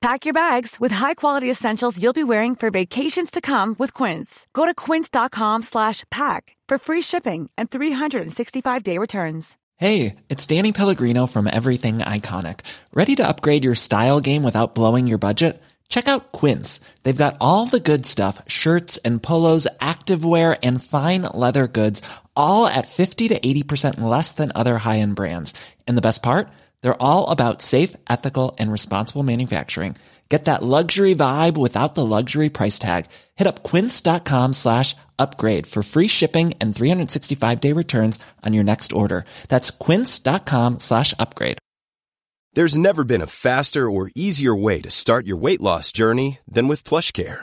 Pack your bags with high-quality essentials you'll be wearing for vacations to come with Quince. Go to quince.com slash pack for free shipping and 365-day returns. Hey, it's Danny Pellegrino from Everything Iconic. Ready to upgrade your style game without blowing your budget? Check out Quince. They've got all the good stuff, shirts and polos, activewear and fine leather goods, all at 50 to 80% less than other high-end brands. And the best part? They're all about safe, ethical, and responsible manufacturing. Get that luxury vibe without the luxury price tag. Hit up quince.com slash upgrade for free shipping and 365-day returns on your next order. That's quince.com slash upgrade. There's never been a faster or easier way to start your weight loss journey than with PlushCare.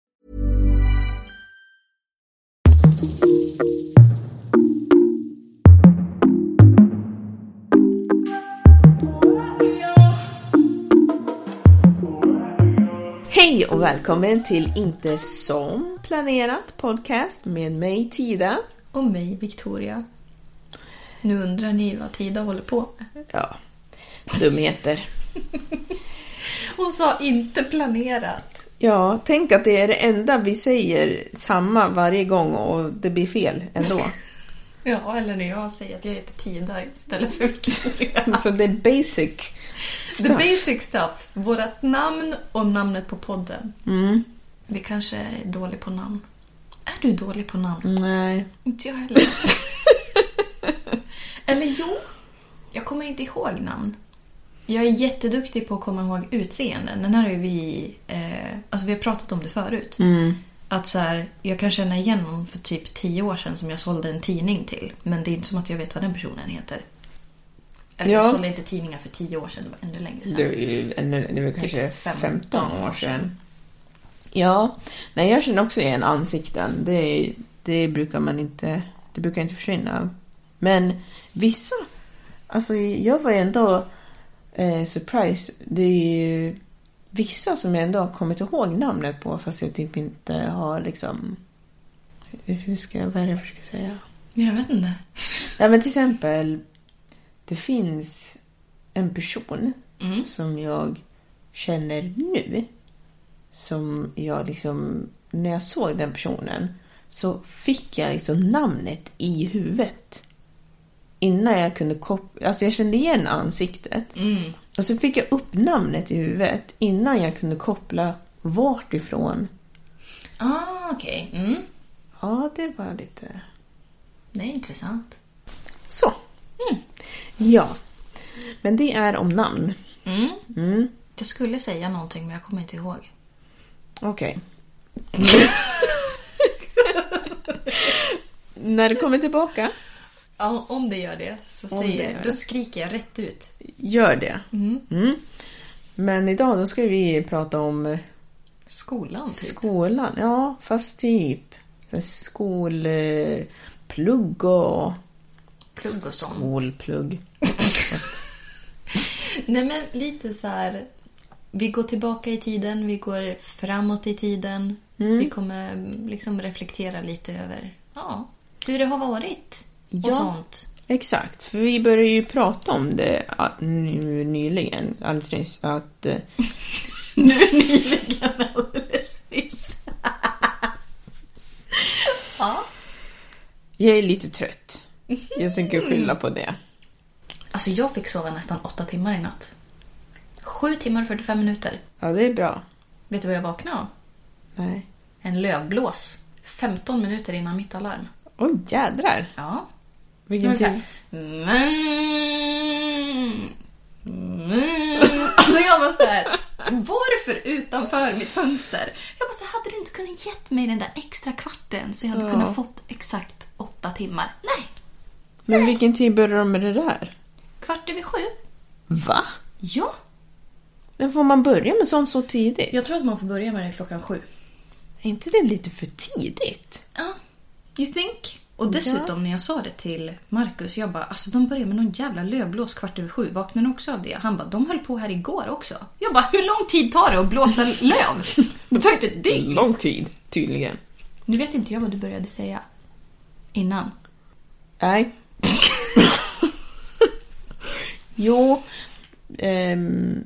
Hej och välkommen till Inte som planerat podcast med mig Tida. Och mig, Victoria. Nu undrar ni vad Tida håller på med. Ja, dumheter. Hon sa inte planerat. Ja, tänk att det är det enda vi säger samma varje gång och det blir fel ändå. Ja, eller när jag säger att jag heter Tida istället för Victoria. Så det är basic The basic stuff. Vårat namn och namnet på podden. Mm. Vi kanske är dåliga på namn. Är du dålig på namn? Nej. Inte jag heller. eller jo, jag kommer inte ihåg namn. Jag är jätteduktig på att komma ihåg utseenden. Den här har vi... Eh, alltså vi har pratat om det förut. Mm. Att så här, jag kan känna igen någon för typ tio år sedan som jag sålde en tidning till. Men det är inte som att jag vet vad den personen heter. Eller Ja. jag sålde inte tidningar för tio år sedan, det var ännu längre sedan. Det ännu, det är väl kanske Typ 15 15 år sedan. Ja, nej jag känner också igen ansikten. Det, det brukar man inte, det brukar inte försvinna. Men vissa, alltså jag var ändå eh, surprised. Det är ju vissa som jag ändå har kommit ihåg namnet på fast jag typ inte har liksom, hur- hur ska jag, vad är det jag försöker säga? Jag vet inte. Ja men till exempel, det finns en person Mm. som jag känner nu. Som jag liksom, när jag såg den personen så fick jag liksom namnet i huvudet. Innan jag kunde koppla, alltså jag kände igen ansiktet. Mm. Och så fick jag upp namnet i huvudet innan jag kunde koppla vart ifrån. Ah, okej. Mm. Ja, det var lite... Det är intressant. Så. Ja. Men det är om namn. Mm. Mm. Jag skulle säga någonting men jag kommer inte ihåg. Okej. När det kommer tillbaka, Ja, om det gör det så Om säger det jag. gör Då det. skriker jag rätt ut. gör det. Mm. Men idag då ska vi prata om eh, Skolan, typ. skolan. Ja, fast typ så här skolplugg och Plugg och sånt. skolplugg. Nej, men lite så här... Vi går tillbaka i tiden, vi går framåt i tiden. Mm. Vi kommer mm, liksom reflektera lite över ja, hur det har varit. Och Ja. sånt. Exakt, för vi började ju prata om det nu nyligen, alldeles nyss, att eh, Nu nyligen alldeles nyss. ja. jag är lite trött. Jag tänker skylla på det. Alltså jag fick sova nästan åtta timmar i natt. Sju timmar och 45 minuter. Ja, det är bra. Vet du vad jag vaknade av? Nej. En lövblås. 15 minuter innan mitt alarm. Oj, jädrar. Ja. Vilken tid? här. Alltså jag var så utanför mitt fönster. Jag bara så hade du inte kunnat gett mig den där extra kvarten så jag hade Ja. kunnat fått exakt åtta timmar? Nej, Men vilken tid börjar de med det där? Kvart över sju. Va? Ja, När får man börja med sånt så tidigt? jag tror att man får börja med det klockan sju. Är inte det lite för tidigt? Ja, you think? Och dessutom när jag sa det till Marcus, jag bara alltså de börjar med någon jävla lövblås kvart över sju. Vaknade ni också av det? Han bara de höll på här igår också. Jag bara hur lång tid tar det att blåsa löv? Det tar inte ett dygn. Lång tid, tydligen. Nu vet inte jag vad du började säga. Innan. Nej. jo. ehm,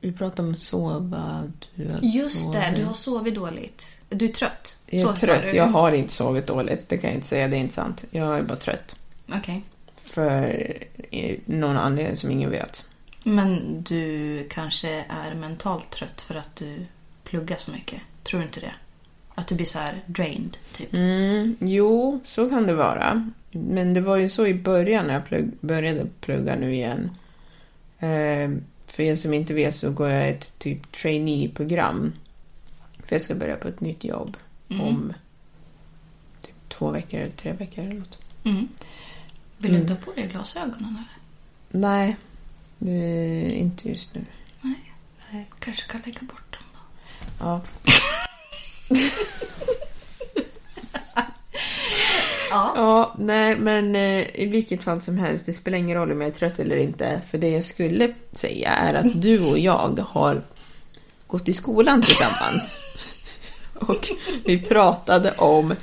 vi pratade om att sova. Du har Just det, sovit. du har sovit dåligt. Du är trött. Jag är Så trött. Jag har inte sovit dåligt. Det kan jag inte säga. Det är inte sant. Jag är bara trött. Okej. För eh, någon anledning som ingen vet. Men du kanske är mentalt trött för att du pluggar så mycket. Tror du inte det? Att du blir så här drained, typ. Mm, jo, så kan det vara. Men det var ju så i början när jag plugg, började plugga nu igen. Eh, för er som inte vet så går jag ett typ trainee-program. För jag ska börja på ett nytt jobb om typ två veckor eller tre veckor eller något. Mm. Vill du inte ha på dig glasögonen eller? Nej, det är inte just nu. Nej. Nej. Kanske ska lägga bort dem då. Ja. Ja. Ja, nej, men eh, i vilket fall som helst, det spelar ingen roll om jag är trött eller inte. För det jag skulle säga är att du och jag har gått i skolan tillsammans. Och vi pratade om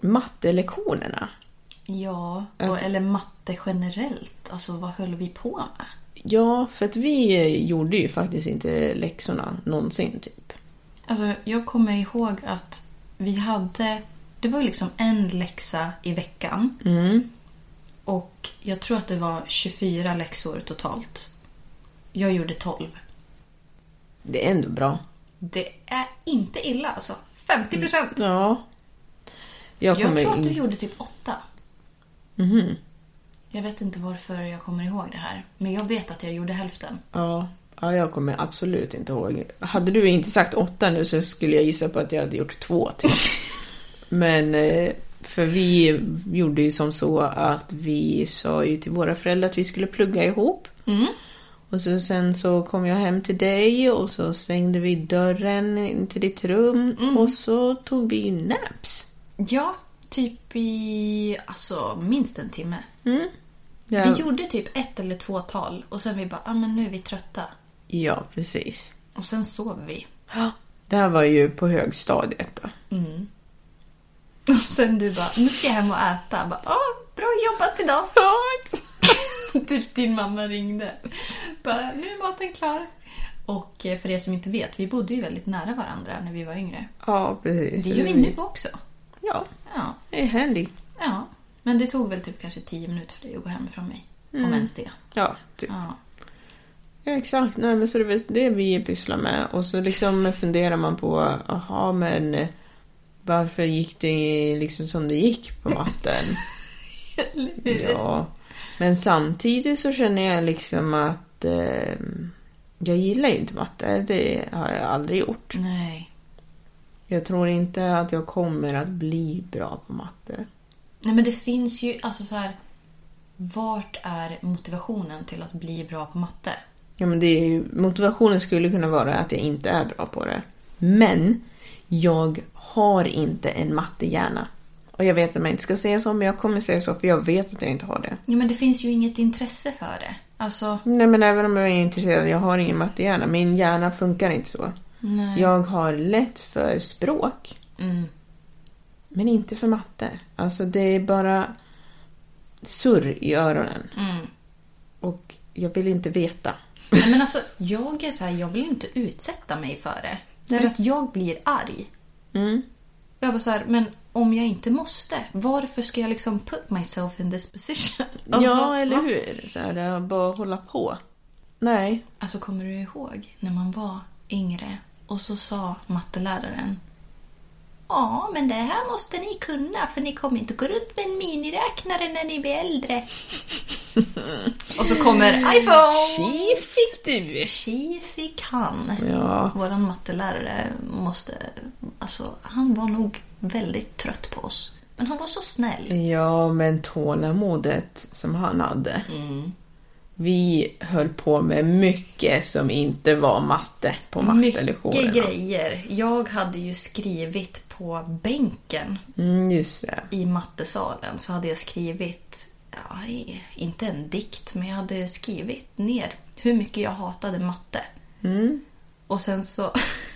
mattelektionerna. Ja, och, eller matte generellt. Alltså vad höll vi på med? Ja, för att vi eh, gjorde ju faktiskt inte läxorna någonsin, typ. Alltså jag kommer ihåg att vi hade... Det var ju liksom en läxa i veckan. Mm. Och jag tror att det var 24 läxor totalt. Jag gjorde 12. Det är ändå bra. Det är inte illa alltså. 50 procent. Ja. Jag, Jag tror att du gjorde typ 8. Mhm. Jag vet inte varför jag kommer ihåg det här. Men jag vet att jag gjorde hälften. Ja, ja, jag kommer absolut inte ihåg. Hade du inte sagt åtta nu så skulle jag gissa på att jag hade gjort två typ. Men eh, för vi gjorde ju som så att vi sa ju till våra föräldrar att vi skulle plugga ihop. Mm. Och så, sen så kom jag hem till dig och så stängde vi dörren in till ditt rum och så tog vi naps. Ja, typ i alltså, minst en timme. Ja, Vi gjorde typ ett eller två tal och sen vi bara, ah, men nu är vi trötta. ja precis. Och sen sov vi. Ja, Det här var ju på högstadiet då. Och sen du bara, nu ska jag hem och äta. Bara, ah, bra jobbat idag. typ din mamma ringde. Bara, nu är maten klar. Och eh, för er som inte vet, vi bodde ju väldigt nära varandra när vi var yngre. Ja, precis. Det gör vi nu också. Ja, Ja, det är handy. ja. Men det tog väl typ kanske tio minuter för dig att gå hem från mig. Om ens det. Ja, typ. Ja. Ja, exakt. Nej, men så det är det vi pysslar med. Och så liksom funderar man på, aha, men varför gick det liksom som det gick på matten? ja. Men samtidigt så känner jag liksom att eh, jag gillar ju inte matte. Det har jag aldrig gjort. Nej. Jag tror inte att jag kommer att bli bra på matte. Nej men det finns ju, alltså så här. Vart är motivationen till att bli bra på matte? Ja, men det är ju, motivationen skulle kunna vara att jag inte är bra på det. Men jag har inte en mattehjärna. Och jag vet att man inte ska säga så, men jag kommer säga så för jag vet att jag inte har det. Ja men det finns ju inget intresse för det. Alltså, Nej, men även om jag är intresserad, jag har ingen mattehjärna. Min hjärna funkar inte så. nej. Jag har lätt för språk, Mm. men inte för matte. Alltså det är bara surr i öronen. Mm. Och jag vill inte veta. Nej, men alltså, jag är så här, jag vill inte utsätta mig för det. Nej. För att jag blir arg. Mm. Jag bara så här, men om jag inte måste, varför ska jag liksom put myself in this position? Alltså, ja, eller va? hur? Så här, bara hålla på. Nej. Alltså kommer du ihåg när man var yngre och så sa matteläraren Ja, men det här måste ni kunna för ni kommer inte gå runt med en miniräknare när ni blir äldre. Och så kommer iPhone! Tji fick du! Tji fick han. Ja. Våran mattelärare måste... Alltså, han var nog väldigt trött på oss. Men han var så snäll. Ja, men tålamodet som han hade. Vi höll på med mycket som inte var matte på mattelektionerna. Mycket grejer. Jag hade ju skrivit på bänken Mm, i mattesalen så hade jag skrivit, ja, inte en dikt, men jag hade skrivit ner hur mycket jag hatade matte. Och sen så...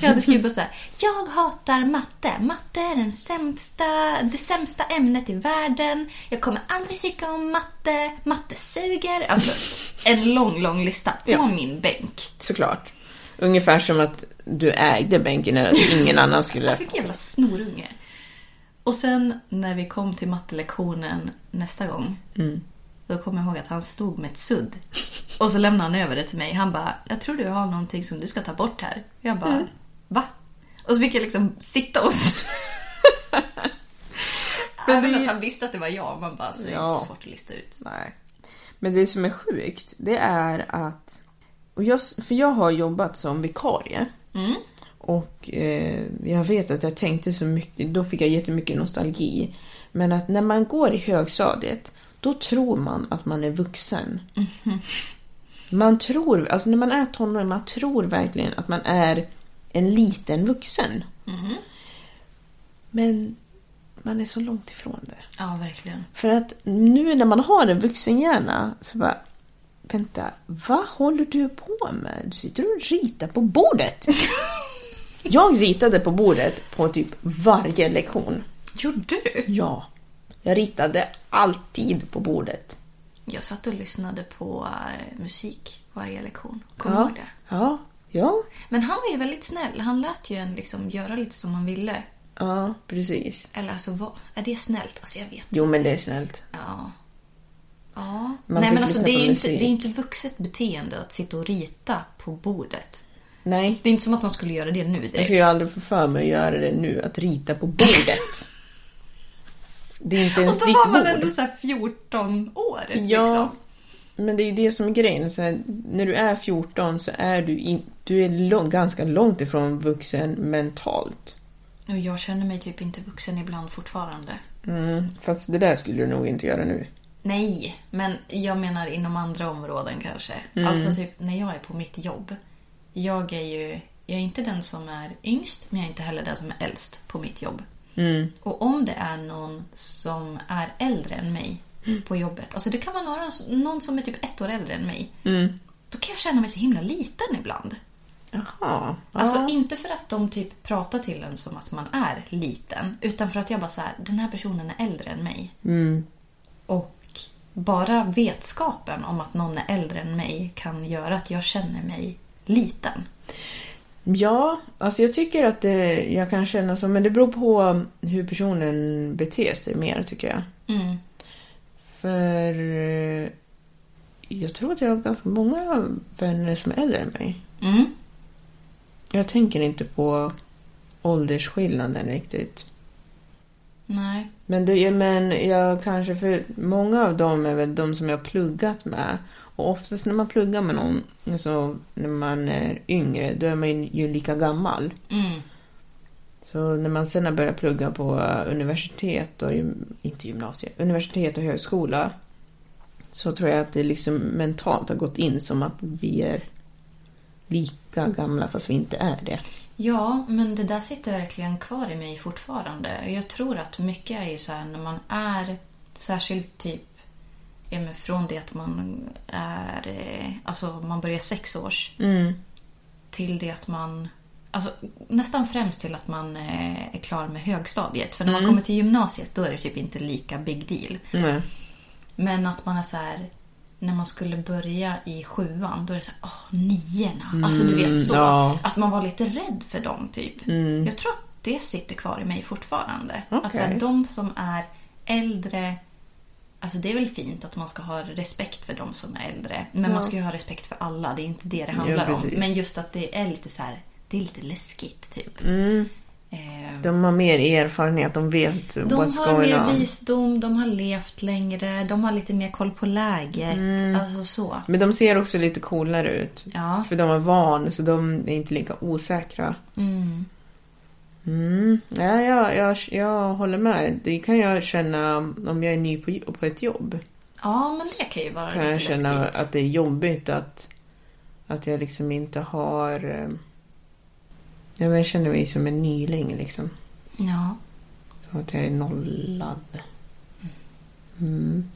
jag hade skrivit på så här, jag hatar matte. Matte är den sämsta, det sämsta ämnet i världen. Jag kommer aldrig tycka om matte. Matte suger. Alltså, en lång, lång lista på Ja. min bänk. Såklart. Ungefär som att du ägde bänken eller att ingen annan skulle... Alltså vilken jävla snorunge. Och sen när vi kom till mattelektionen nästa gång. Då kom jag ihåg att han stod med ett sudd. Och så lämnade han över det till mig. Han bara, jag tror du har någonting som du ska ta bort här. Jag bara, va? Och så fick jag liksom sitta och... Även det- att han visste att det var jag. Man bara, så det är inte Ja. så svårt att lista ut. Nej. Men det som är sjukt, det är att... Och jag, för jag har jobbat som vikarie. Och eh, jag vet att jag tänkte så mycket, då fick jag jättemycket nostalgi. Men att när man går i högstadiet, då tror man att man är vuxen. Man tror, alltså när man är tonåring, man tror verkligen att man är en liten vuxen. Men man är så långt ifrån det. Ja, verkligen. För att nu när man har en vuxenhjärna så bara... Vänta, vad håller du på med? Du sitter och ritar på bordet. Jag ritade på bordet på typ varje lektion. Gjorde du? Ja. Jag ritade alltid på bordet. Jag satt och lyssnade på eh, musik varje lektion. Kommer du ja. ihåg det? Ja. Ja. Men han var ju väldigt snäll. Han lät ju en liksom göra lite som han ville. Ja, precis. Eller alltså, vad, är det snällt? Alltså jag vet Jo, men det är snällt. Ja. Ja. Man Nej men alltså det är, inte, det är inte vuxet beteende att sitta och rita på bordet. Nej. Det är inte som att man skulle göra det nu Jag direkt. skulle ju aldrig få för mig att göra det nu, att rita på bordet. Det är inte och ens så ditt var man bord. ändå så här 14 år. Ja, Liksom. men det är ju det som är grejen. Så här, när du är 14 så är du, in, du är lång, ganska långt ifrån vuxen mentalt. Och jag känner mig typ inte vuxen ibland fortfarande. Mm, fast det där skulle du nog inte göra nu. Nej, men jag menar inom andra områden kanske. Alltså typ när jag är på mitt jobb. Jag är ju, jag är inte den som är yngst, men jag är inte heller den som är äldst på mitt jobb. Och om det är någon som är äldre än mig på jobbet, alltså det kan vara några, någon som är typ ett år äldre än mig. Då kan jag känna mig så himla liten ibland. Jaha. Alltså ja. inte för att de typ pratar till en som att man är liten. Utan för att jag bara så här, den här personen är äldre än mig. Och bara vetskapen om att någon är äldre än mig kan göra att jag känner mig liten. Ja, alltså jag tycker att det, jag kan känna så, men det beror på hur personen beter sig mer tycker jag. Mm. För eh, jag tror att jag har ganska många vänner som är äldre än mig. Mm. Jag tänker inte på åldersskillnaden riktigt. Nej. Men, det, men jag kanske, för många av dem är väl de som jag har pluggat med. Och oftast när man pluggar med någon, alltså när man är yngre, då är man ju lika gammal. Mm. Så när man sen har börjat plugga på eh, universitet och inte gymnasiet, universitet och högskola. Så tror jag att det liksom mentalt har gått in som att vi är lika gamla fast vi inte är det. Ja, men det där sitter verkligen kvar i mig fortfarande. Jag tror att mycket är ju så här när man är, särskilt typ ja, men från det att man är, eh, alltså man börjar sex års till det att man, alltså nästan främst till att man eh, är klar med högstadiet. För när man kommer till gymnasiet då är det typ inte lika big deal. Nej. Men att man är så här, när man skulle börja i sjuan, då är det så här, åh, niorna. Alltså du vet så. ja. Att man var lite rädd för dem typ. Jag tror att det sitter kvar i mig fortfarande. Okej. Att så här, de som är äldre, alltså det är väl fint att man ska ha respekt för de som är äldre. Men man ska ju ha respekt för alla, det är inte det det handlar om. precis. Men just att det är lite så här, det är lite läskigt typ. Eh, De har mer erfarenhet, de vet de what's har going mer on. visdom, de har levt längre, de har lite mer koll på läget. Mm. Alltså så. Men de ser också lite coolare ut. Ja. För de är van, så de är inte lika osäkra. Mm. Mm. Ja, jag, jag, jag håller med. Det kan jag känna om jag är ny på, på ett jobb. Ja, men det kan ju vara Kan jag lite känna läskigt. att det är jobbigt att, att jag liksom inte har... eh, Ja, men jag känner mig som en nyling liksom. Ja. Att jag är nollad. Mm.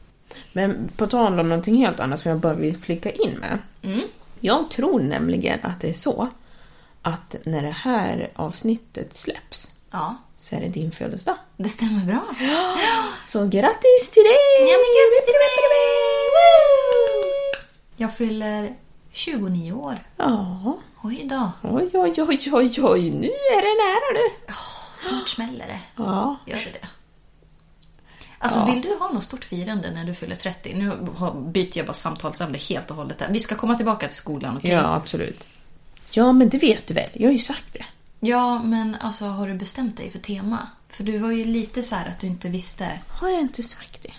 Men på tal om någonting helt annat som jag bara vill flika in med. Mm. Jag tror nämligen att det är så att när det här avsnittet släpps Ja, så är det din födelsedag. det stämmer bra. Så grattis till dig! Ja, men grattis till mig! Jag fyller 29 år. Ja, Oj då. oj, oj, oj, oj, oj, nu är det nära du. Snart smäller det. Ja, Gör det det? Alltså, vill du ha något stort firande när du fyller 30? Nu byter jag bara samtalsämne helt och hållet. Där. Vi ska komma tillbaka till skolan, okej? ja, absolut. Ja, men det vet du väl? Jag har ju sagt det. Ja, men alltså har du bestämt dig för tema? För du var ju lite så här att du inte visste. Har jag inte sagt det?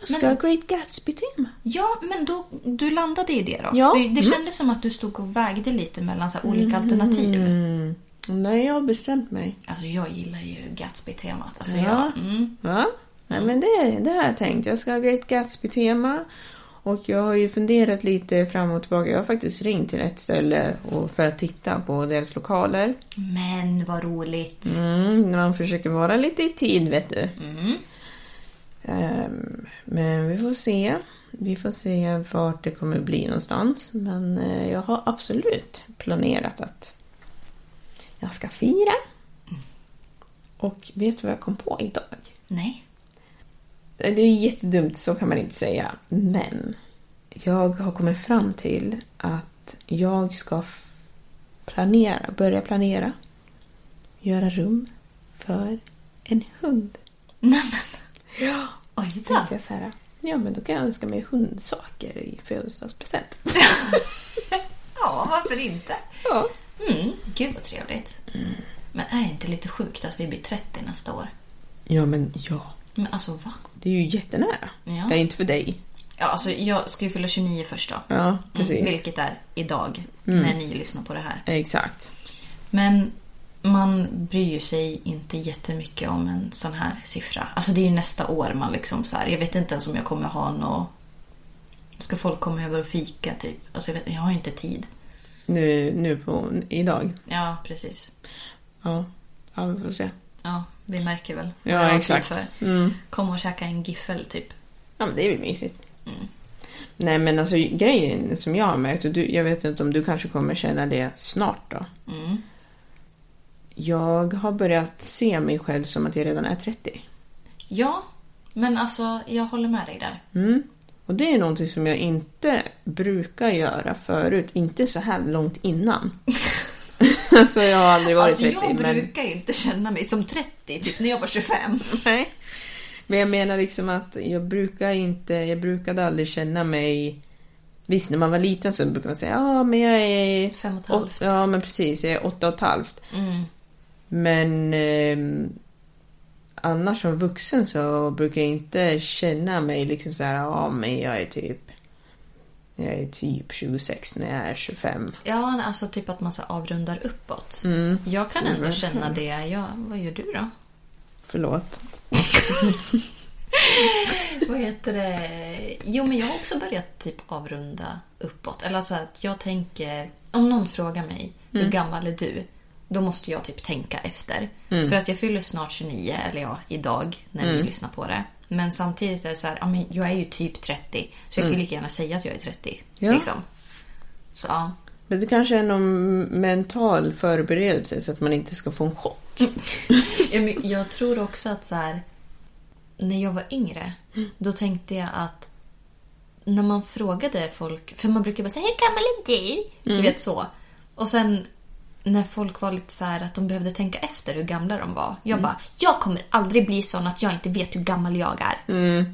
Jag ska Men- ha Great Gatsby-tema. Ja, men då, du landade i det då? Ja. För det Mm. kändes som att du stod och vägde lite mellan så olika alternativ. Mm. Nej, jag har bestämt mig. Alltså jag gillar ju Gatsby-temat. Alltså, Ja. jag, mm. Ja, Nej, men det, det har jag tänkt. Jag ska ha Great Gatsby-tema. Och jag har ju funderat lite fram och tillbaka. Jag har faktiskt ringt till ett ställe och för att titta på deras lokaler. Men vad roligt. Mm, man försöker vara lite i tid, vet du. Mm. Ehm, men vi får se. Vi får se vart det kommer bli någonstans. Men eh, jag har absolut planerat att jag ska fira. Och vet du vad jag kom på idag? Nej. Det är jättedumt, så kan man inte säga. Men jag har kommit fram till att jag ska planera, börja planera, göra rum för en hund. Nämen. Ja. Oj då. tänkte jag så här, ja men då kan jag önska mig hundsaker i födelsedagspresent. Ja, varför inte? Ja. Mm. Gud vad trevligt. Men är det inte lite sjukt att vi blir 30 nästa år? Ja men ja, Men alltså va? det är ju jättenära. Ja. Det är inte för dig. Ja, alltså jag ska ju fylla 29 först då. Ja, precis. Mm, vilket är idag, när ni lyssnar på det här. Exakt. Men man bryr sig inte jättemycket om en sån här siffra. Alltså det är ju nästa år man liksom så här, jag vet inte ens om jag kommer ha något... Ska folk komma över och fika typ? Alltså jag, vet, jag har inte tid. Nu, nu på, idag. Ja, precis. Ja, ja vi får se. Ja, vi märker väl. Ja, vad exakt. För. Mm. Kom och käka en giffel typ. Ja, men det är väl mysigt. Nej, men alltså grejen som jag har märkt, och du, jag vet inte om du kanske kommer känna det snart då. Mm. Jag har börjat se mig själv som att jag redan är 30. Ja, men alltså jag håller med dig där. Mm. Och det är någonting som jag inte brukar göra förut, inte så här långt innan. alltså jag har aldrig varit Alltså 30, jag men... brukar inte känna mig som 30, typ när jag var 25. Nej. Men jag menar liksom att jag brukar inte, jag brukade aldrig känna mig... Visst, när man var liten så brukade man säga ja men jag är... Fem och ett halvt. Ja, men precis. Jag är åtta och ett halvt. Mm. Men eh, annars som vuxen så brukar jag inte känna mig liksom så här, ja men jag är typ... Jag är typ 26 när jag är 25. Ja, alltså typ att man så avrundar uppåt. Mm. Jag kan ändå Mm. känna det. Ja, vad gör du då? Förlåt. vad heter det? Jo, men jag har också börjat typ avrunda uppåt. Eller alltså att jag tänker... Om någon frågar mig, hur gammal är du? Då måste jag typ tänka efter. För att jag fyller snart 29, eller ja, idag när ni lyssnar på det. Men samtidigt är det så här, ja, men jag är ju typ 30. Så jag kan ju lika gärna säga att jag är 30. Ja. Liksom. Så ja. Men det kanske är någon mental förberedelse så att man inte ska få en chock. Ja, men Jag tror också att så här, när jag var yngre, då tänkte jag att när man frågade folk, för man brukar bara säga hur gammal är du? Du vet så. Och sen när folk var lite så här att de behövde tänka efter hur gamla de var. Jag bara, jag kommer aldrig bli sån att jag inte vet hur gammal jag är.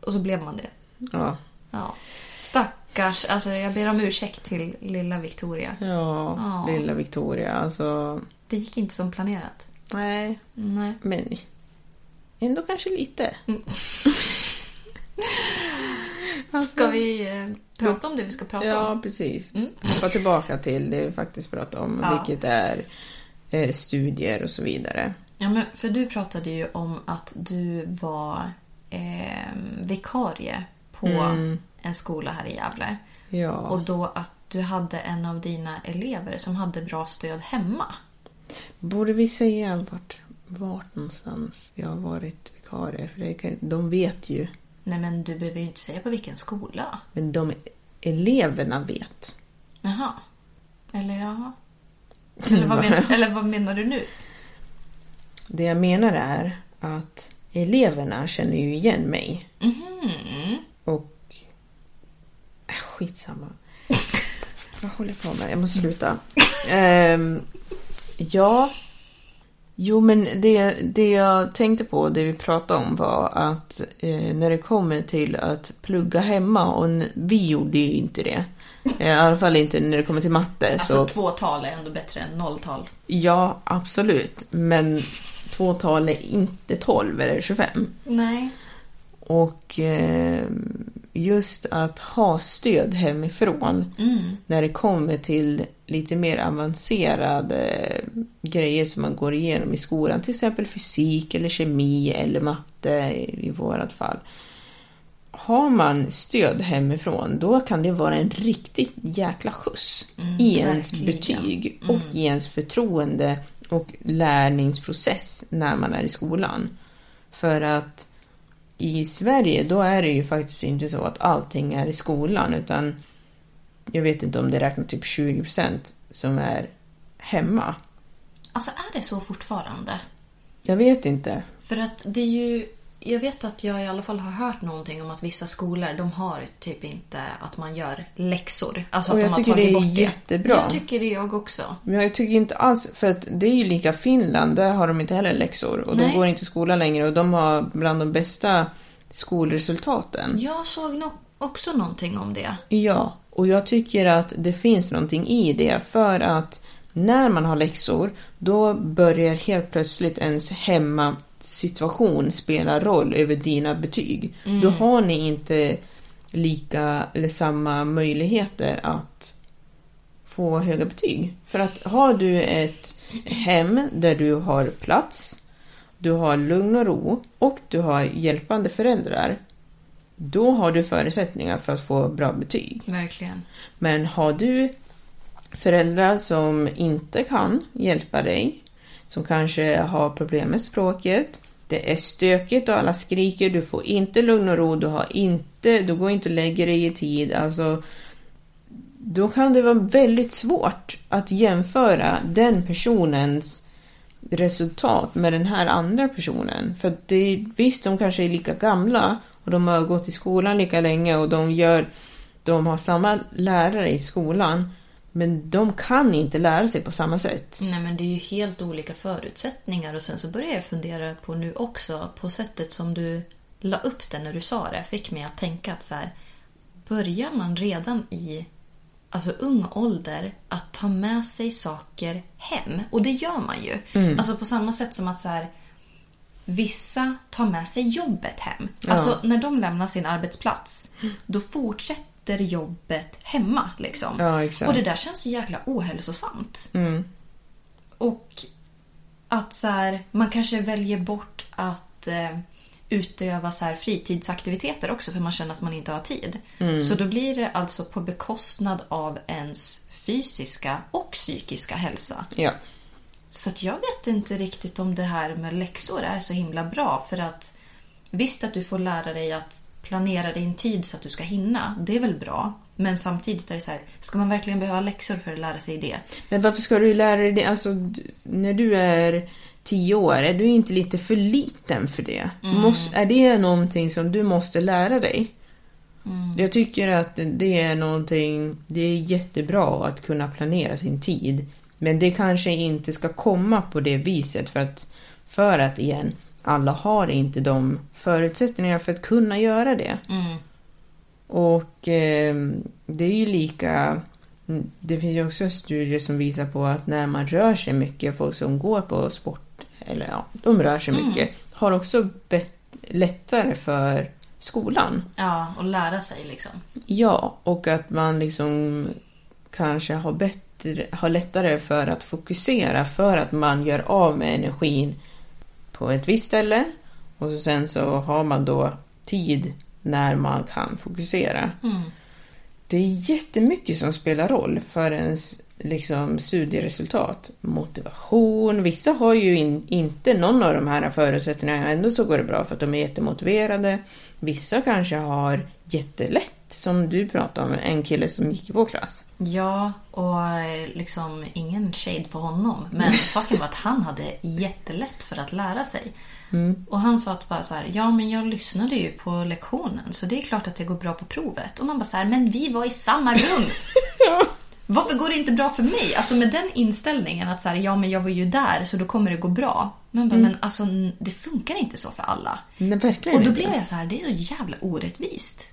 Och så blev man det. Ja. Ja. Stackars, alltså jag ber om ursäkt till lilla Victoria. Ja, Ja. lilla Victoria. Alltså, Det gick inte som planerat. Nej, Nej. men ändå kanske lite. Ska vi eh, prata om det vi ska prata Ja, om? precis. Mm. Tillbaka till det vi faktiskt pratade om, Ja. vilket är eh, studier och så vidare. Ja, men för du pratade ju om att du var eh, vikarie på Mm. en skola här i Gävle. Ja. Och då att du hade en av dina elever som hade bra stöd hemma. Borde vi säga vart, vart någonstans jag har varit vikarie? För det de vet ju. Nej, men du behöver ju inte säga på vilken skola. Men de eleverna vet. Jaha. Eller jaha. Eller vad, men, eller vad menar du nu? Det jag menar är att eleverna känner ju igen mig. Mhm. Och... Äh, skitsamma. Vad håller jag på med? Jag måste sluta. Ehm, ja. Jo, men det, det jag tänkte på, det vi pratade om var att eh, när det kommer till att plugga hemma, och vi gjorde ju inte det. Eh, I alla fall inte när det kommer till matte. Alltså så, två tal är ändå bättre än nolltal. ja, absolut. Men två tal är inte 12 eller 25. Nej. Och eh, just att ha stöd hemifrån Mm. när det kommer till lite mer avancerade grejer som man går igenom i skolan. Till exempel fysik eller kemi eller matte i, vårat fall. Har man stöd hemifrån då kan det vara en riktigt jäkla skjuts i ens verkligen. betyg och i ens förtroende och lärningsprocess när man är i skolan. För att i Sverige då är det ju faktiskt inte så att allting är i skolan utan jag vet inte om det räknar typ 20% som är hemma. Alltså är det så fortfarande? Jag vet inte. För att det är ju... Jag vet att jag i alla fall har hört någonting om att vissa skolor de har typ inte att man gör läxor. Alltså Och att jag de har tycker tagit det är bort det. jättebra. Jag tycker det jag också. Men jag tycker inte alls, för att det är ju lika Finland, där har de inte heller läxor. Och Nej. de går inte i skolan längre och de har bland de bästa skolresultaten. Jag såg nog också någonting om det. Ja, och jag tycker att det finns någonting i det för att när man har läxor då börjar helt plötsligt ens hemmasituation spela roll över dina betyg. Då har ni inte lika eller samma möjligheter att få höga betyg. För att har du ett hem där du har plats, du har lugn och ro och du har hjälpande föräldrar då har du förutsättningar för att få bra betyg. Verkligen. Men har du föräldrar som inte kan hjälpa dig, som kanske har problem med språket, det är stökigt och alla skriker, du får inte lugn och ro, du, har inte, du går inte och lägger dig i tid. Alltså, då kan det vara väldigt svårt att jämföra den personens resultat med den här andra personen. För det, visst, de kanske är lika gamla och de har gått i skolan lika länge och de gör de har samma lärare i skolan men de kan inte lära sig på samma sätt. Nej men det är ju helt olika förutsättningar och sen så börjar jag fundera på nu också på sättet som du la upp det när du sa det fick mig att tänka att så här börjar man redan i alltså ung ålder att ta med sig saker hem och det gör man ju. Alltså på samma sätt som att så här vissa tar med sig jobbet hem. Alltså när de lämnar sin arbetsplats då fortsätter jobbet hemma liksom. Ja. Och det där känns ju jäkla ohälsosamt. Mm. Och att så här, man kanske väljer bort att eh, utöva så här fritidsaktiviteter också för man känner att man inte har tid. Så då blir det alltså på bekostnad av ens fysiska och psykiska hälsa. Ja. Så att jag vet inte riktigt om det här med läxor är så himla bra för att visst att du får lära dig att planera din tid så att du ska hinna, det är väl bra. Men samtidigt är det så här, ska man verkligen behöva läxor för att lära sig det? Men varför ska du lära dig det? Alltså, när du är tio år, är du inte lite för liten för det? Måste, är det någonting som du måste lära dig? Jag tycker att det är någonting, det är jättebra att kunna planera sin tid. Men det kanske inte ska komma på det viset för att, för att igen, alla har inte de förutsättningarna för att kunna göra det. Och eh, det är ju lika... Det finns ju också studier som visar på att när man rör sig mycket, folk som går på sport eller ja, de rör sig mycket, har också lättare för skolan. Ja, och lära sig liksom. Ja, och att man liksom kanske har, bättre, har lättare för att fokusera för att man gör av med energin på ett visst ställe och så sen så har man då tid när man kan fokusera. Det är jättemycket som spelar roll för ens liksom, studieresultat. Motivation. Vissa har ju in, inte någon av de här förutsättningarna. Ändå så går det bra för att de är jättemotiverade. Vissa kanske har jättelätt, som du pratade om, en kille som gick i vår klass. Ja, och eh, liksom ingen shade på honom. Men saken var att han hade jättelätt för att lära sig. Och han sa att bara så här, ja men jag lyssnade ju på lektionen så det är klart att det går bra på provet. Och man bara så här, men vi var i samma rum! Varför går det inte bra för mig? Alltså med den inställningen att så här, ja men jag var ju där så då kommer det gå bra. Man bara, men alltså det funkar inte så för alla. Nej, verkligen Och då inte. blev jag så här, det är så jävla orättvist.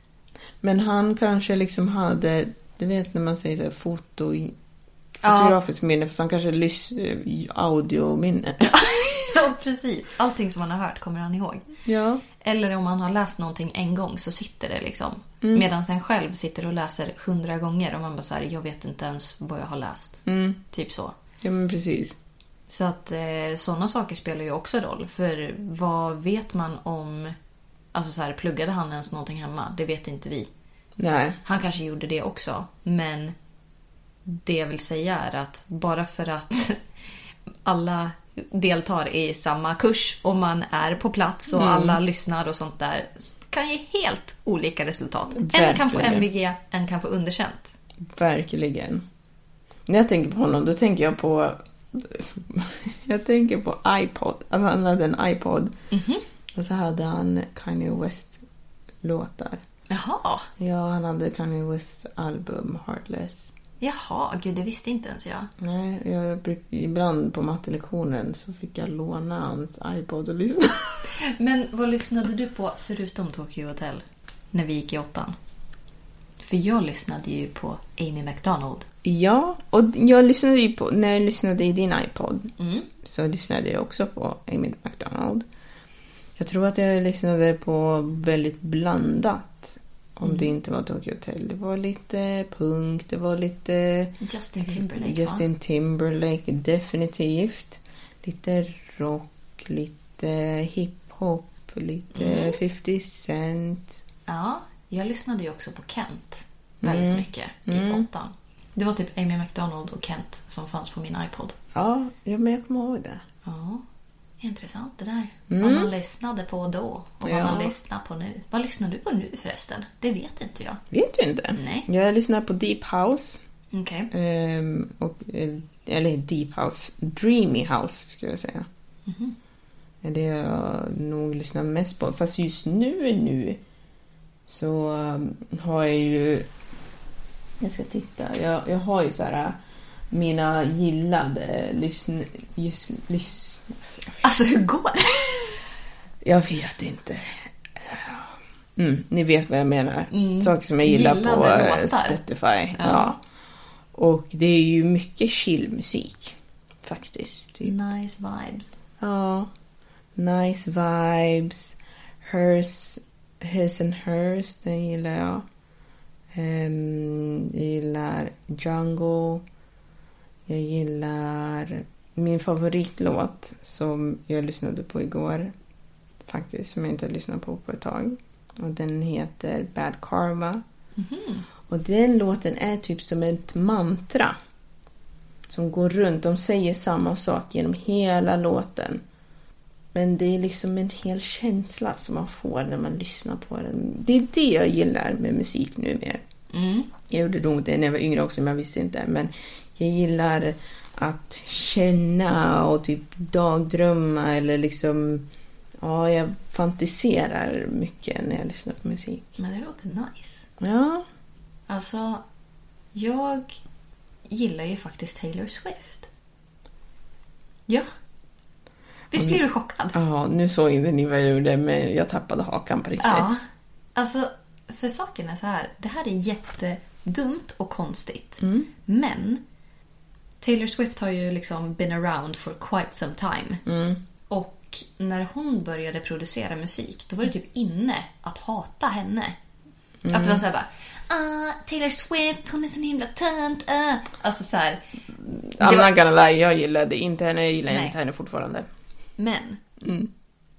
Men han kanske liksom hade, du vet när man säger så här, foto, fotografiskt minne, fast han kanske lys, audiominne. Ja, precis. Allting som man har hört kommer han ihåg. Ja. Eller om man har läst någonting en gång så sitter det liksom. Medan en själv sitter och läser hundra gånger och man bara så här, jag vet inte ens vad jag har läst. Typ så. ja, men precis. Så att eh, sådana saker spelar ju också roll. För vad vet man om... Alltså så här, pluggade han ens någonting hemma? Det vet inte vi. Nej. Han kanske gjorde det också. Men det jag vill säga är att bara för att alla deltar i samma kurs och man är på plats och alla lyssnar och sånt där kan ge helt olika resultat. En kan få Verkligen. MVG, en kan få underkänt. Verkligen. När jag tänker på honom, då tänker jag på... Jag tänker på iPod. Alltså han hade en iPod. Och så hade han Kanye West-låtar. Jaha, Ja, han hade Kanye Wests album Heartless. jaha, gud det visste inte ens jag. Nej, jag bruk, ibland på mattelektionen så fick jag låna hans iPod och lyssna. Men vad lyssnade du på förutom Tokyo Hotel när vi gick i åttan? För jag lyssnade ju på Amy McDonald. Ja, och jag lyssnade ju på, när jag lyssnade i din iPod så lyssnade jag också på Amy McDonald. Jag tror att jag lyssnade på väldigt blandat. Om det inte var Tokyo Hotel. Det var lite punk, det var lite Justin Timberlake Justin? Timberlake, definitivt. Lite rock, lite hiphop, lite 50 Cent. Ja, jag lyssnade ju också på Kent väldigt mycket i åttan. Det var typ Amy McDonald och Kent som fanns på min iPod. Ja, ja, men jag kommer ihåg det. Ja, intressant det där. Vad man lyssnade på då och vad Ja. man lyssnar på nu. Vad lyssnar du på nu förresten? Det vet inte jag. Vet du inte? Nej. Jag lyssnar på Deep House. Okej. Ehm, och, eh, eller Deep House, Dreamy House skulle jag säga. Det är det jag nog lyssnar mest på. Fast just nu, nu så um, har jag ju... Jag ska titta. Jag, jag har ju så här uh, mina gillade lyssn... Just, lyssn Alltså hur går det? jag vet inte. Mm, ni vet vad jag menar. Saker som jag gillar på Gillade eh, låtar. Spotify. Ja. Och det är ju mycket chillmusik. Faktiskt. Typ. Nice vibes. Ja. Nice vibes. Hers, his and hers, den gillar jag. Ehm, jag gillar Jungle. Jag gillar min favoritlåt som jag lyssnade på igår. Faktiskt, som jag inte har lyssnat på på ett tag. Och den heter Bad Karma. Och den låten är typ som ett mantra. Som går runt. De säger samma sak genom hela låten. Men det är liksom en hel känsla som man får när man lyssnar på den. Det är det jag gillar med musik nu mer. Jag gjorde nog det när jag var yngre också, men jag visste inte. Men jag gillar att känna och typ dagdrömma eller liksom... Ja, jag fantiserar mycket när jag lyssnar på musik. Men det låter nice. Ja, Alltså, jag gillar ju faktiskt Taylor Swift. Ja. Visst blir du chockad? ja nu såg inte ni vad jag gjorde, men jag tappade hakan på riktigt. Ja. Alltså, för saken är så här. Det här är jättedumt och konstigt. Men Taylor Swift har ju liksom been around for quite some time. Och när hon började producera musik, då var det typ inne att hata henne. Att det var såhär bara ah, Taylor Swift, hon är så himla tönt. Uh. Alltså så här. I'm var- not gonna lie, jag gillade inte henne, jag gillar Nej. inte henne fortfarande. Men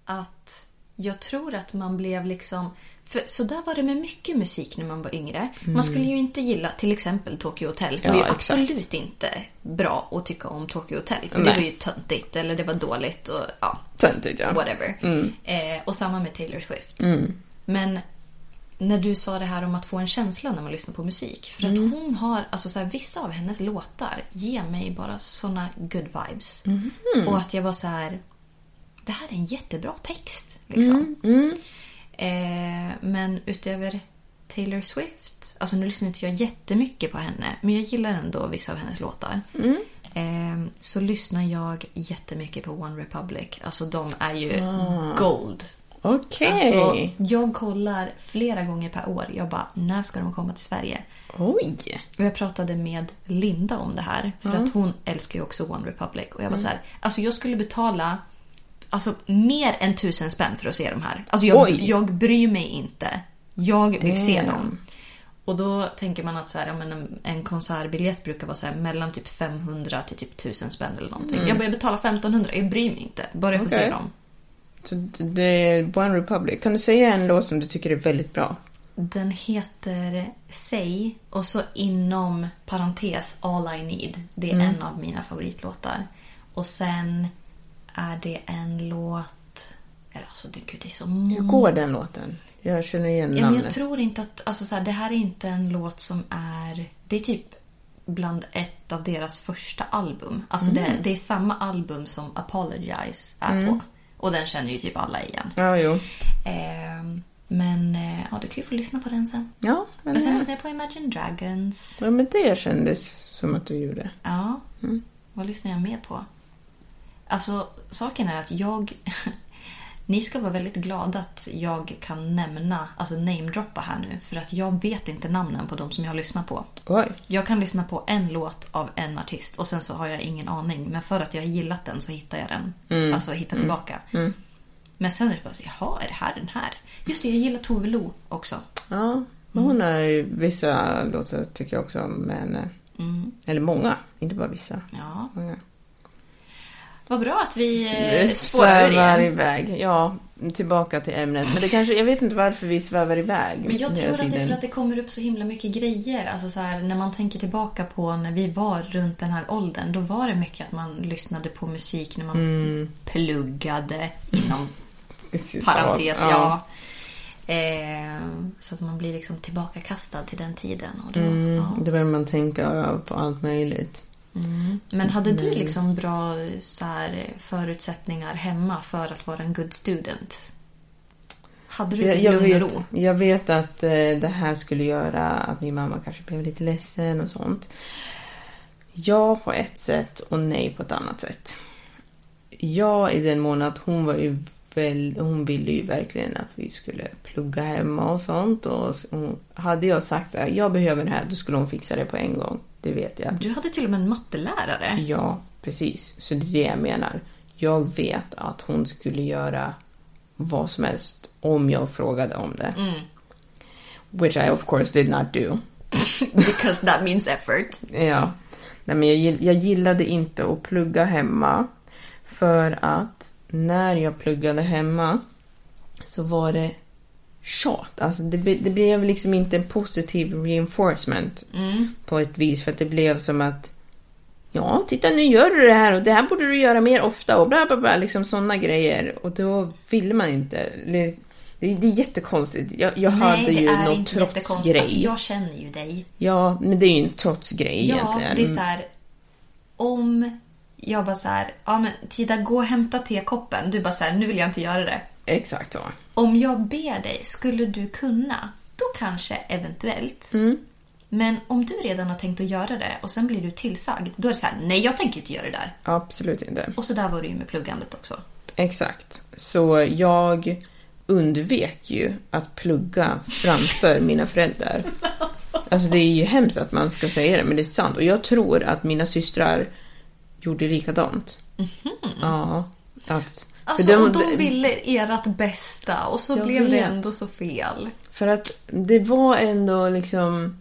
att jag tror att man blev liksom... För så där var det med mycket musik när man var yngre. Man skulle ju inte gilla till exempel Tokyo Hotel. Det var Ja, ju exakt. absolut inte bra att tycka om Tokyo Hotel. För det Nej. var ju töntigt eller det var dåligt och ja, Töntigt ja. whatever. Eh, och samma med Taylor Swift. Men när du sa det här om att få en känsla när man lyssnar på musik. För att hon har, alltså så här, vissa av hennes låtar ger mig bara såna good vibes. Och att jag var så här, det här är en jättebra text. Liksom. Eh, men utöver Taylor Swift, alltså nu lyssnar inte jag jättemycket på henne, men jag gillar ändå vissa av hennes låtar. Eh, så lyssnar jag jättemycket på One Republic. Alltså de är ju gold. Okej. Alltså, jag kollar flera gånger per år. Jag bara, när ska de komma till Sverige? Oj. Och jag pratade med Linda om det här. För att hon älskar ju också One Republic. Och jag var så här, alltså jag skulle betala alltså, mer än tusen spänn för att se de här. Alltså jag, Oj. jag bryr mig inte. Jag vill se Damn. dem. Och då tänker man att så här, ja, men en, en konsertbiljett brukar vara så här, mellan typ 500 till typ 1000 spänn eller någonting. Jag bara, jag betalar 1500, jag bryr mig inte. Bara jag får se dem. Så det är One Republic. Kan du säga en låt som du tycker är väldigt bra? Den heter Say och så inom parentes All I Need. Det är en av mina favoritlåtar. Och sen är det en låt... Eller alltså, det, gud, det är så Hur många. går den låten? Jag känner igen Ja, men namnet. jag tror inte att... Alltså, så här, det här är inte en låt som är... Det är typ bland ett av deras första album. Alltså det, det är samma album som Apologize är på. Och den känner ju typ alla igen. Ja, jo. Ehm, men eh, ja, du kan ju få lyssna på den sen. Ja, men, Men sen lyssnade jag på Imagine Dragons. ja, men det kändes som att du gjorde. Ja. Vad lyssnar jag mer på? Alltså, saken är att jag... Ni ska vara väldigt glada att jag kan nämna, alltså namedroppa här nu. För att jag vet inte namnen på de som jag lyssnar på. Oj. Jag kan lyssna på en låt av en artist och sen så har jag ingen aning. Men för att jag har gillat den så hittar jag den. Alltså hittar tillbaka. Men sen är det bara så, jaha, är det här den här? Just det, jag gillar Tove Lo också. Ja, men hon har ju vissa låtar tycker jag också om med henne. Eller många, inte bara vissa. Ja. Många. Vad bra att vi eh, spårar ur igen. iväg. Ja, tillbaka till ämnet. Men det kanske, jag vet inte varför vi svävar iväg. Men jag tror att det är för att det kommer upp så himla mycket grejer. Alltså så här, när man tänker tillbaka på när vi var runt den här åldern. Då var det mycket att man lyssnade på musik när man Mm. pluggade inom parentes. Ja. Eh, så att man blir liksom tillbakakastad till den tiden. Och då, Mm, ja. Då börjar man tänka på allt möjligt. Men hade du liksom bra så här, förutsättningar hemma för att vara en good student? Hade du Jag, jag, vet, jag vet att eh, det här skulle göra att min mamma kanske blev lite ledsen och sånt. Ja på ett sätt och nej på ett annat sätt. Ja i den mån att hon var ju väl, hon ville ju verkligen att vi skulle plugga hemma och sånt. Och hon, hade jag sagt så här, jag behöver det här, då skulle hon fixa det på en gång. Det vet jag. Du hade till och med en mattelärare. Ja, precis. Så det är det jag menar. Jag vet att hon skulle göra vad som helst om jag frågade om det. Which I of course did not do. Because that means effort. Ja. Nej, men jag, jag gillade inte att plugga hemma. För att när jag pluggade hemma så var det tjat. Alltså det, det blev liksom inte en positiv reinforcement på ett vis. För att det blev som att Ja, titta nu gör du det här och det här borde du göra mer ofta och bla bla bla. Liksom sådana grejer. Och då ville man inte. Det, det är jättekonstigt. Jag, jag hade Nej, det ju någon jättekonstigt. trotsgrej. Alltså, jag känner ju dig. Ja, men det är ju en trotsgrej Ja, egentligen. det är så här. Om jag bara så här, ja men Tida gå och hämta tekoppen. Du bara så här, nu vill jag inte göra det. Exakt så. Om jag ber dig, skulle du kunna? Då kanske eventuellt. Men om du redan har tänkt att göra det och sen blir du tillsagd. Då är det så här, nej jag tänker inte göra det där. Absolut inte. Och så där var det ju med pluggandet också. Exakt. Så jag undvek ju att plugga framför mina föräldrar. Alltså det är ju hemskt att man ska säga det, men det är sant. Och jag tror att mina systrar gjorde likadant. Ja. Att Alltså, de- och de ville ert bästa och så blev det vet. ändå så fel. För att det var ändå liksom...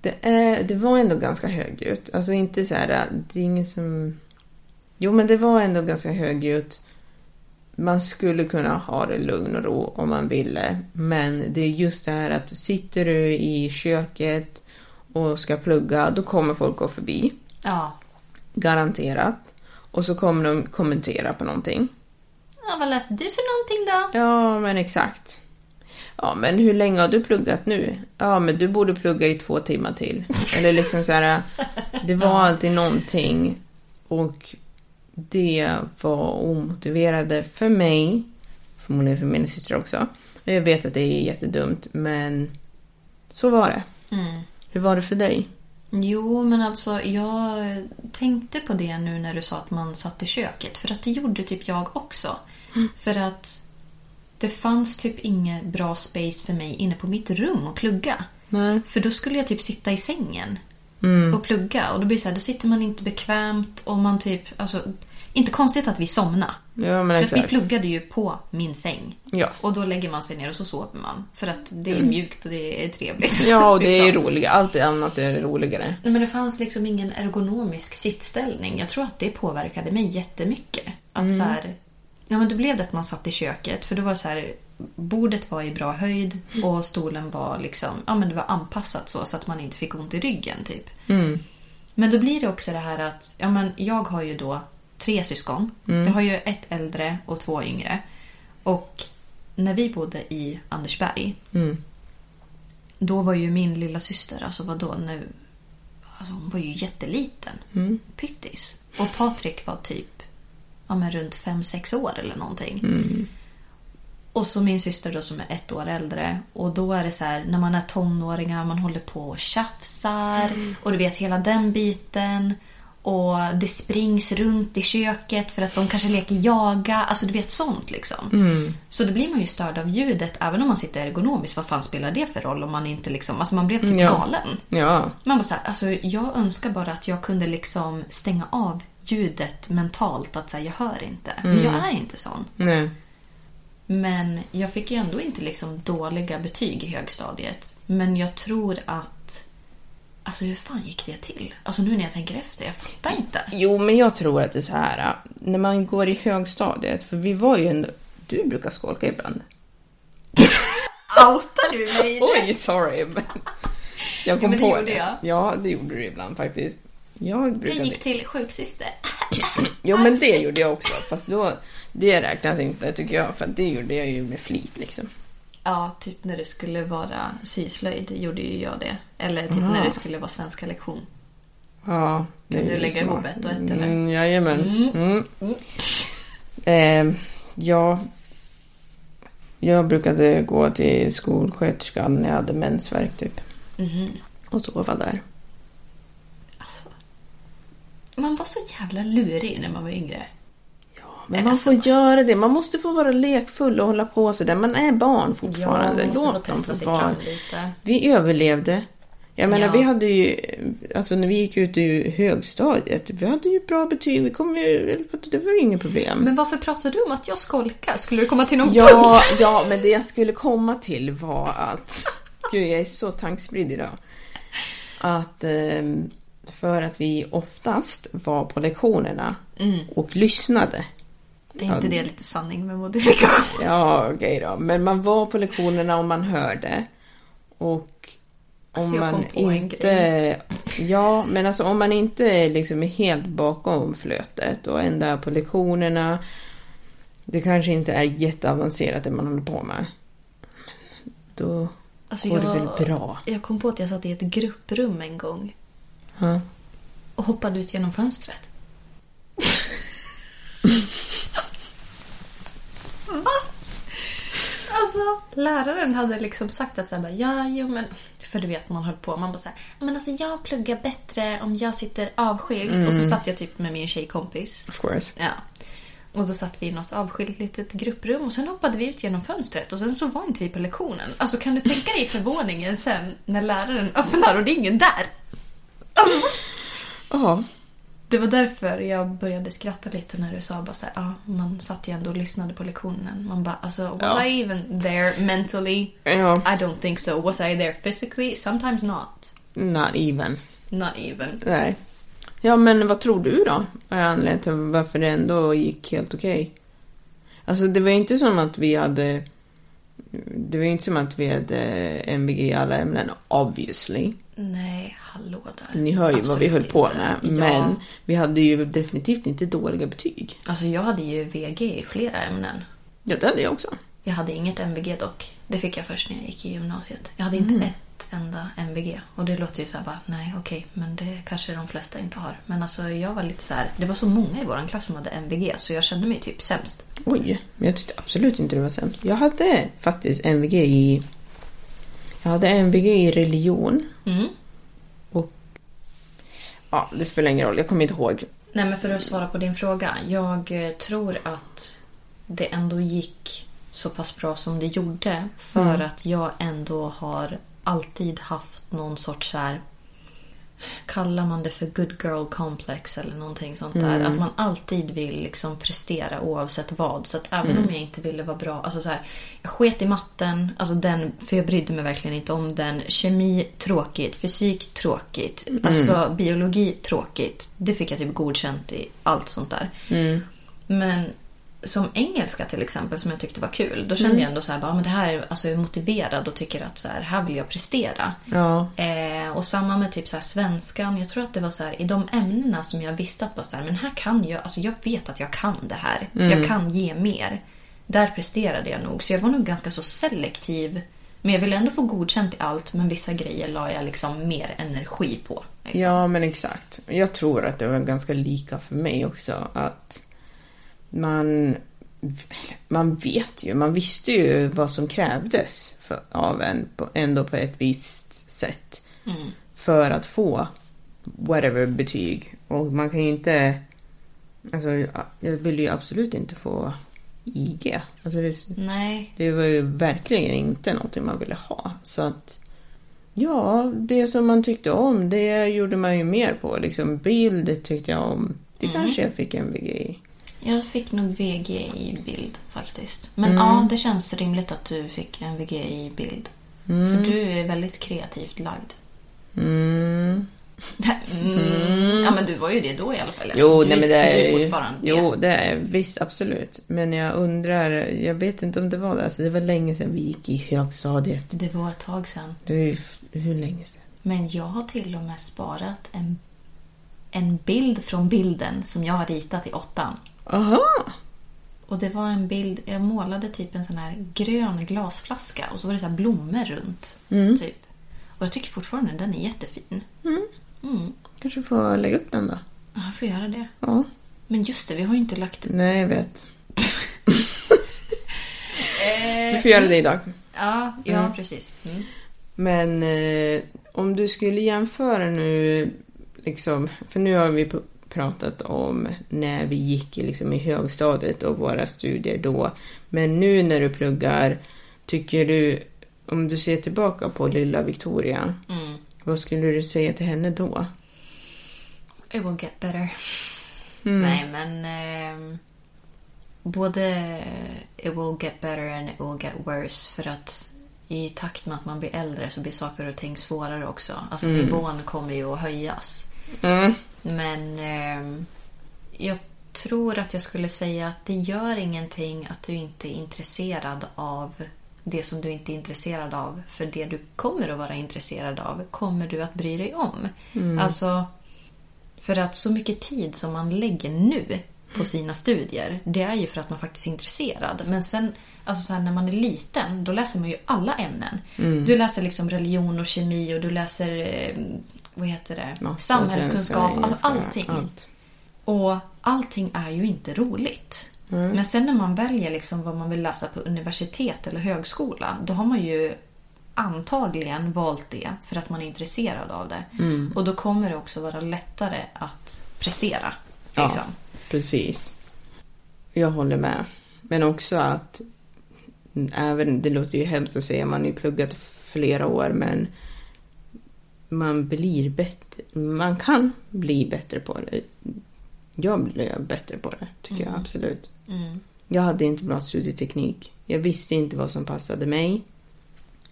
Det, är, det var ändå ganska högljutt. Alltså inte så här... Det är ingen som... Jo, men det var ändå ganska högljutt. Man skulle kunna ha det lugn och ro om man ville. Men det är just det här att sitter du i köket och ska plugga, då kommer folk gå förbi. Ja. Garanterat. Och så kommer de kommentera på någonting. ja. Vad läste du för någonting då? Ja, men exakt. Ja, men hur länge har du pluggat nu? Ja, men du borde plugga i två timmar till. Eller liksom så här, det var alltid någonting. Och det var omotiverade för mig. Förmodligen för min syster också. Och jag vet att det är jättedumt, men så var det. Hur var det för dig? Jo, men alltså jag tänkte på det nu när du sa att man satt i köket. För att det gjorde typ jag också. För att det fanns typ inget bra space för mig inne på mitt rum att plugga. Nej. För då skulle jag typ sitta i sängen Mm. och plugga. Och då blir det så här, då sitter man inte bekvämt och man typ... Alltså, inte konstigt att vi somnade. Ja, men För att vi pluggade ju på min säng. Ja. Och då lägger man sig ner och så sover man. För att det är mjukt och det är trevligt. Ja, och det är Liksom. roligare. Allt annat är roligare. Nej, men det fanns liksom ingen ergonomisk sittställning. Jag tror att det påverkade mig jättemycket. Att så här, ja, men då blev det att man satt i köket. För då var så här, bordet var i bra höjd och stolen var liksom, ja men det var anpassat så, så att man inte fick ont i ryggen typ. Mm. Men då blir det också det här att, ja men jag har ju då tre syskon. Jag har ju ett äldre och två yngre. Och när vi bodde i Andersberg, Mm. då var ju min lilla syster, alltså vadå nu? Alltså hon var ju jätteliten. Mm. Pyttis. Och Patrik var typ ja, men runt 5-6 år eller någonting. Mm. Och så min syster då som är ett år äldre. Och då är det så här när man är tonåringar, man håller på och tjafsar. Och du vet hela den biten. Och det springs runt i köket för att de kanske leker jaga. Alltså du vet sånt liksom. Så då blir man ju störd av ljudet även om man sitter ergonomiskt. Vad fan spelar det för roll om man inte liksom... Alltså man blev typ Ja. galen. Ja. Man bara så här, alltså jag önskar bara att jag kunde liksom stänga av ljudet mentalt. Att säga jag hör inte. Men jag är inte sån. Nej. Men jag fick ju ändå inte liksom dåliga betyg i högstadiet. Men jag tror att... Alltså hur fan gick det till? Alltså nu när jag tänker efter, jag fattar inte. Jo, men jag tror att det är så här. äh, När man går i högstadiet, för vi var ju ändå... Du brukar skolka ibland. Outar du mig Oj, sorry. men Jag kom men det på gjorde jag. Ja, det gjorde du ibland faktiskt. Jag Jag brukade... gick till sjuksyster. Jo, men det gjorde jag också. Fast då... Det räknas inte, tycker jag. För det gjorde jag ju med flit, liksom. Ja, typ när det skulle vara syslöjd gjorde ju jag det. Eller typ Aha. när det skulle vara svenska lektion. Ja, det Kan du lägga smart. ihop ett och ett, eller? Mm, jajamän. Mm. Eh, ja, jag brukade gå till skolsköterskan när jag hade mensvärk typ. Mhm. Och sova där. Alltså, man var så jävla lurig när man var yngre. Men man får göra det. Man måste få vara lekfull och hålla på sådär. Man är barn fortfarande. få Låt dem få vara. Vi överlevde. Jag menar, Ja. vi hade ju... Alltså när vi gick ut i högstadiet, vi hade ju bra betyg. Vi kom ju... Det var ju inget problem. Men varför pratar du om att jag skolkar? Skulle du komma till någon Ja, punkt? ja, men det jag skulle komma till var att... Gud, jag är så tankspridd idag. Att ehm, för att vi oftast var på lektionerna och lyssnade. Är inte det lite sanning med modifikation? Ja, okej då. Men man var på lektionerna och man hörde. Och om Alltså, man inte... Ja, men alltså om man inte liksom är helt bakom flötet och ändå är på lektionerna. Det kanske inte är jätteavancerat det man håller på med. Då Alltså, går jag, det väl bra. jag kom på att jag satt i ett grupprum en gång Ja. och hoppade ut genom fönstret. Va? Alltså, läraren hade liksom sagt att så här, bara, ja, jo men... För du vet, man höll på. Man bara så här, men alltså jag pluggar bättre om jag sitter avskilt. Och så satt jag typ med min tjejkompis. Of course. Ja. Och då satt vi i något avskilt litet grupprum och sen hoppade vi ut genom fönstret och sen så var inte vi på lektionen. Alltså kan du tänka dig förvåningen sen när läraren öppnar och det är ingen där? Ja. Det var därför jag började skratta lite när du sa bara så här, ah, man satt ju ändå och lyssnade på lektionen. Man bara, alltså was Ja. I even there mentally? Ja. I don't think so. Was I there physically? Sometimes not. Not even. Not even. Nej. Ja, men vad tror du då? Är anledningen till varför det ändå gick helt okej? Alltså, det var inte som att vi hade... Det var inte som att vi hade MVG i alla ämnen, obviously. Nej, hallå där. Ni hör ju vad vi höll Absolut på inte. med. Ja. Men vi hade ju definitivt inte dåliga betyg. Alltså jag hade ju VG i flera ämnen. Ja, det hade jag också. Jag hade inget MVG dock. Det fick jag först när jag gick i gymnasiet. Jag hade inte Mm. ett enda MVG. Och det låter ju så här bara, nej okej, men det kanske de flesta inte har. Men alltså jag var lite så här, det var så många i vår klass som hade MVG så jag kände mig typ sämst. Oj, men jag tyckte absolut inte det var sämst. Jag hade faktiskt MVG i... Jag hade MVG i religion. Mm. Ja, det spelar ingen roll. Jag kommer inte ihåg. Nej men för att svara på din fråga. Jag eh, tror att det ändå gick så pass bra som det gjorde. För att jag ändå har alltid haft någon sorts så här Kallar man det för good girl complex eller någonting sånt där. Att man alltid vill liksom prestera oavsett vad. Så att även om jag inte ville vara bra. Alltså så här, jag sket i matten, alltså den, för jag brydde mig verkligen inte om den. Kemi, tråkigt. Fysik, tråkigt. Alltså biologi, tråkigt. Det fick jag typ godkänt i allt sånt där. Men som engelska till exempel, som jag tyckte var kul. Då kände jag ändå så här, bara, men det här är, alltså, jag är motiverad och tycker att så här, här vill jag prestera. Ja. Eh, och samma med typ så här, svenskan. Jag tror att det var så här, i de ämnena som jag visste att bara så här, men här kan jag, alltså jag vet att jag kan det här. Jag kan ge mer. Där presterade jag nog. Så jag var nog ganska så selektiv. Men jag ville ändå få godkänt i allt, men vissa grejer la jag liksom mer energi på. liksom. Ja, men exakt. Jag tror att det var ganska lika för mig också. Att man, man vet ju, man visste ju vad som krävdes för, av en på, ändå på ett visst sätt. För att få whatever betyg. Och man kan ju inte... Alltså, jag ville ju absolut inte få IG. Alltså det, Nej, det var ju verkligen inte någonting man ville ha. Så att... Ja, det som man tyckte om, det gjorde man ju mer på. Liksom bild tyckte jag om. Det kanske jag fick en VG i. jag fick nog VG i bild faktiskt. Men ja, det känns rimligt att du fick en VG i bild. För du är väldigt kreativt lagd. Mm. Mm. Ja, men du var ju det då i alla fall. Jo, du, nej, men det är du är ju- fortfarande Jo, det är visst absolut. Men jag undrar, jag vet inte om det var det. Alltså, det var länge sedan vi gick i högstadiet. Det var ett tag sedan. Det är hur länge sedan? Men jag har till och med sparat en, en bild från bilden som jag har ritat i åttan. Aha! Och det var en bild, jag målade typ en sån här grön glasflaska och så var det så här blommor runt. Typ. Och jag tycker fortfarande den är jättefin. Mm. Kanske får lägga upp den då. Ja, Jag får göra det. Ja. Men just det, vi har ju inte lagt... Nej, jag vet. Vi får göra det idag. Ja, ja precis. Mm. Men eh, om du skulle jämföra nu, liksom, för nu har vi pratat om när vi gick i, liksom, i högstadiet och våra studier då. Men nu när du pluggar, tycker du, om du ser tillbaka på lilla Victoria, Mm. vad skulle du säga till henne då? It will get better. Nej, men... ehm, både it will get better and it will get worse. För att i takt med att man blir äldre så blir saker och ting svårare också. Alltså nivån kommer ju att höjas. Mm. Men ehm, jag tror att jag skulle säga att det gör ingenting att du inte är intresserad av det som du inte är intresserad av. För det du kommer att vara intresserad av kommer du att bry dig om. Alltså, för att så mycket tid som man lägger nu på sina studier, det är ju för att man faktiskt är intresserad. Men sen, alltså så här, när man är liten, då läser man ju alla ämnen. Du läser liksom religion och kemi och du läser, eh, vad heter det, Matte, samhällskunskap, svenska, alltså allting. Allt. Och allting är ju inte roligt. Men sen när man väljer liksom vad man vill läsa på universitet eller högskola, då har man ju antagligen valt det för att man är intresserad av det. Och då kommer det också vara lättare att prestera. Ja. Liksom. Precis. Jag håller med. Men också att även, det låter ju hemskt att säga, man har ju pluggat flera år men man blir bättre. Man kan bli bättre på det. jag blev bättre på det, tycker Mm. jag absolut. Jag hade inte bra studieteknik. Jag visste inte vad som passade mig.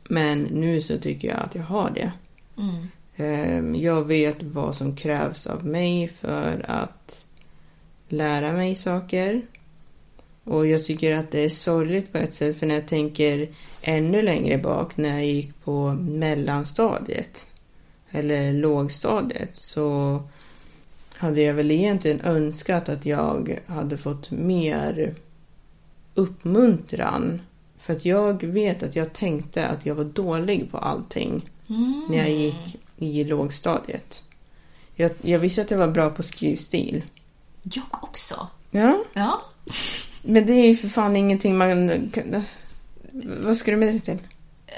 Men nu så tycker jag att jag har det. Mm. Ehm, Jag vet vad som krävs av mig för att lära mig saker. Och jag tycker att det är sorgligt på ett sätt för när jag tänker ännu längre bak när jag gick på mellanstadiet eller lågstadiet så hade jag väl egentligen önskat att jag hade fått mer uppmuntran. För att jag vet att jag tänkte att jag var dålig på allting när jag gick i lågstadiet. Jag, jag visste att jag var bra på skrivstil. Jag också. Ja, Ja. men det är ju för fan ingenting man... Vad ska du med det till?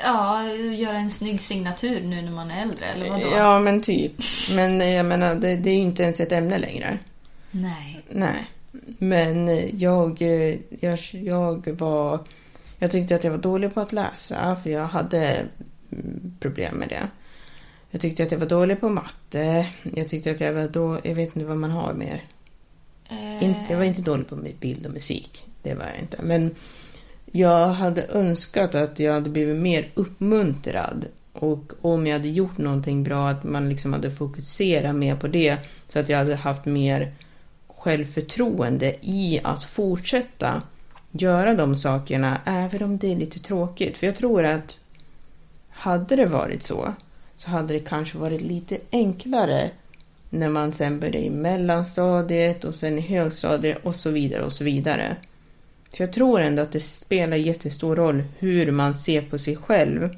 Ja, göra en snygg signatur nu när man är äldre, eller vadå? Ja, men typ. Men jag menar, det, det är ju inte ens ett ämne längre. Nej. Nej. Men jag, eh, jag, jag var... Jag tyckte att jag var dålig på att läsa, för jag hade mm, problem med det. Jag tyckte att jag var dålig på matte. Jag tyckte att jag var då... Jag vet inte vad man har mer. Eh, Inte, jag var inte dålig på bild och musik. Det var jag inte. Men jag hade önskat att jag hade blivit mer uppmuntrad. Och om jag hade gjort någonting bra, att man liksom hade fokuserat mer på det. Så att jag hade haft mer självförtroende i att fortsätta göra de sakerna, även om det är lite tråkigt. För jag tror att hade det varit så, så hade det kanske varit lite enklare när man sen började i mellanstadiet och sen i högstadiet och så vidare och så vidare. För jag tror ändå att det spelar jättestor roll hur man ser på sig själv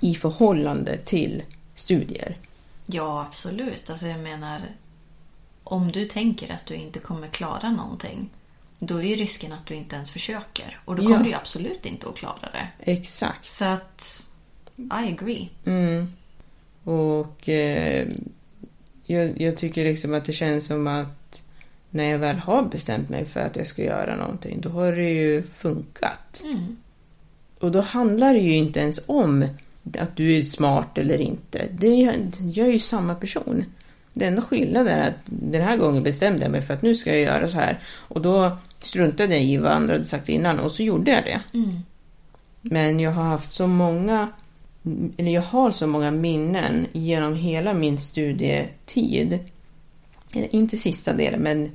i förhållande till studier. Ja, absolut. Alltså jag menar, om du tänker att du inte kommer klara någonting, då är ju risken att du inte ens försöker. Och då kommer Ja. du ju absolut inte att klara det. Exakt. Så att, I agree. Mm. Och eh, jag, jag tycker liksom att det känns som att när jag väl har bestämt mig för att jag ska göra någonting, då har det ju funkat. Mm. Och då handlar det ju inte ens om att du är smart eller inte. Det är, jag är ju samma person. Det enda skillnaden är att den här gången bestämde jag mig för att nu ska jag göra så här. Och då struntade jag i vad andra hade sagt innan och så gjorde jag det. Mm. Men jag har haft så många, eller jag har så många minnen genom hela min studietid. Inte sista delen, men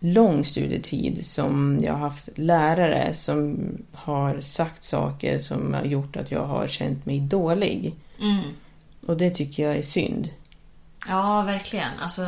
lång studietid som jag har haft lärare som har sagt saker som har gjort att jag har känt mig dålig. Mm. Och det tycker jag är synd. Ja, verkligen. Alltså,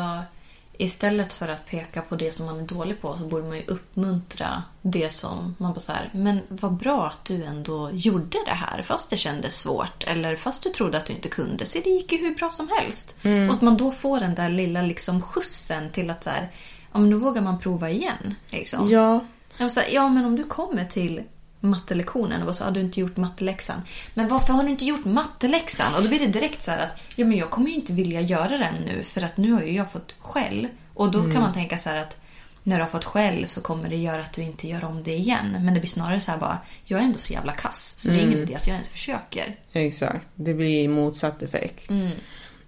istället för att peka på det som man är dålig på så borde man ju uppmuntra det som man bara så här, men vad bra att du ändå gjorde det här fast det kändes svårt eller fast du trodde att du inte kunde. Så det gick ju hur bra som helst. Och att man då får den där lilla liksom skjutsen till att så här, ja men nu vågar man prova igen. Liksom. Ja, Jag så här, ja men om du kommer till mattelektionen och så har du inte gjort matteläxan. Men varför har du inte gjort matteläxan? Och då blir det direkt så här att ja men jag kommer ju inte vilja göra den nu för att nu har ju jag fått skäll. Och då kan man tänka så här att när du har fått skäll så kommer det göra att du inte gör om det igen. Men det blir snarare så här bara, jag är ändå så jävla kass så det är ingen idé att jag ens försöker. exakt. Det blir motsatt effekt.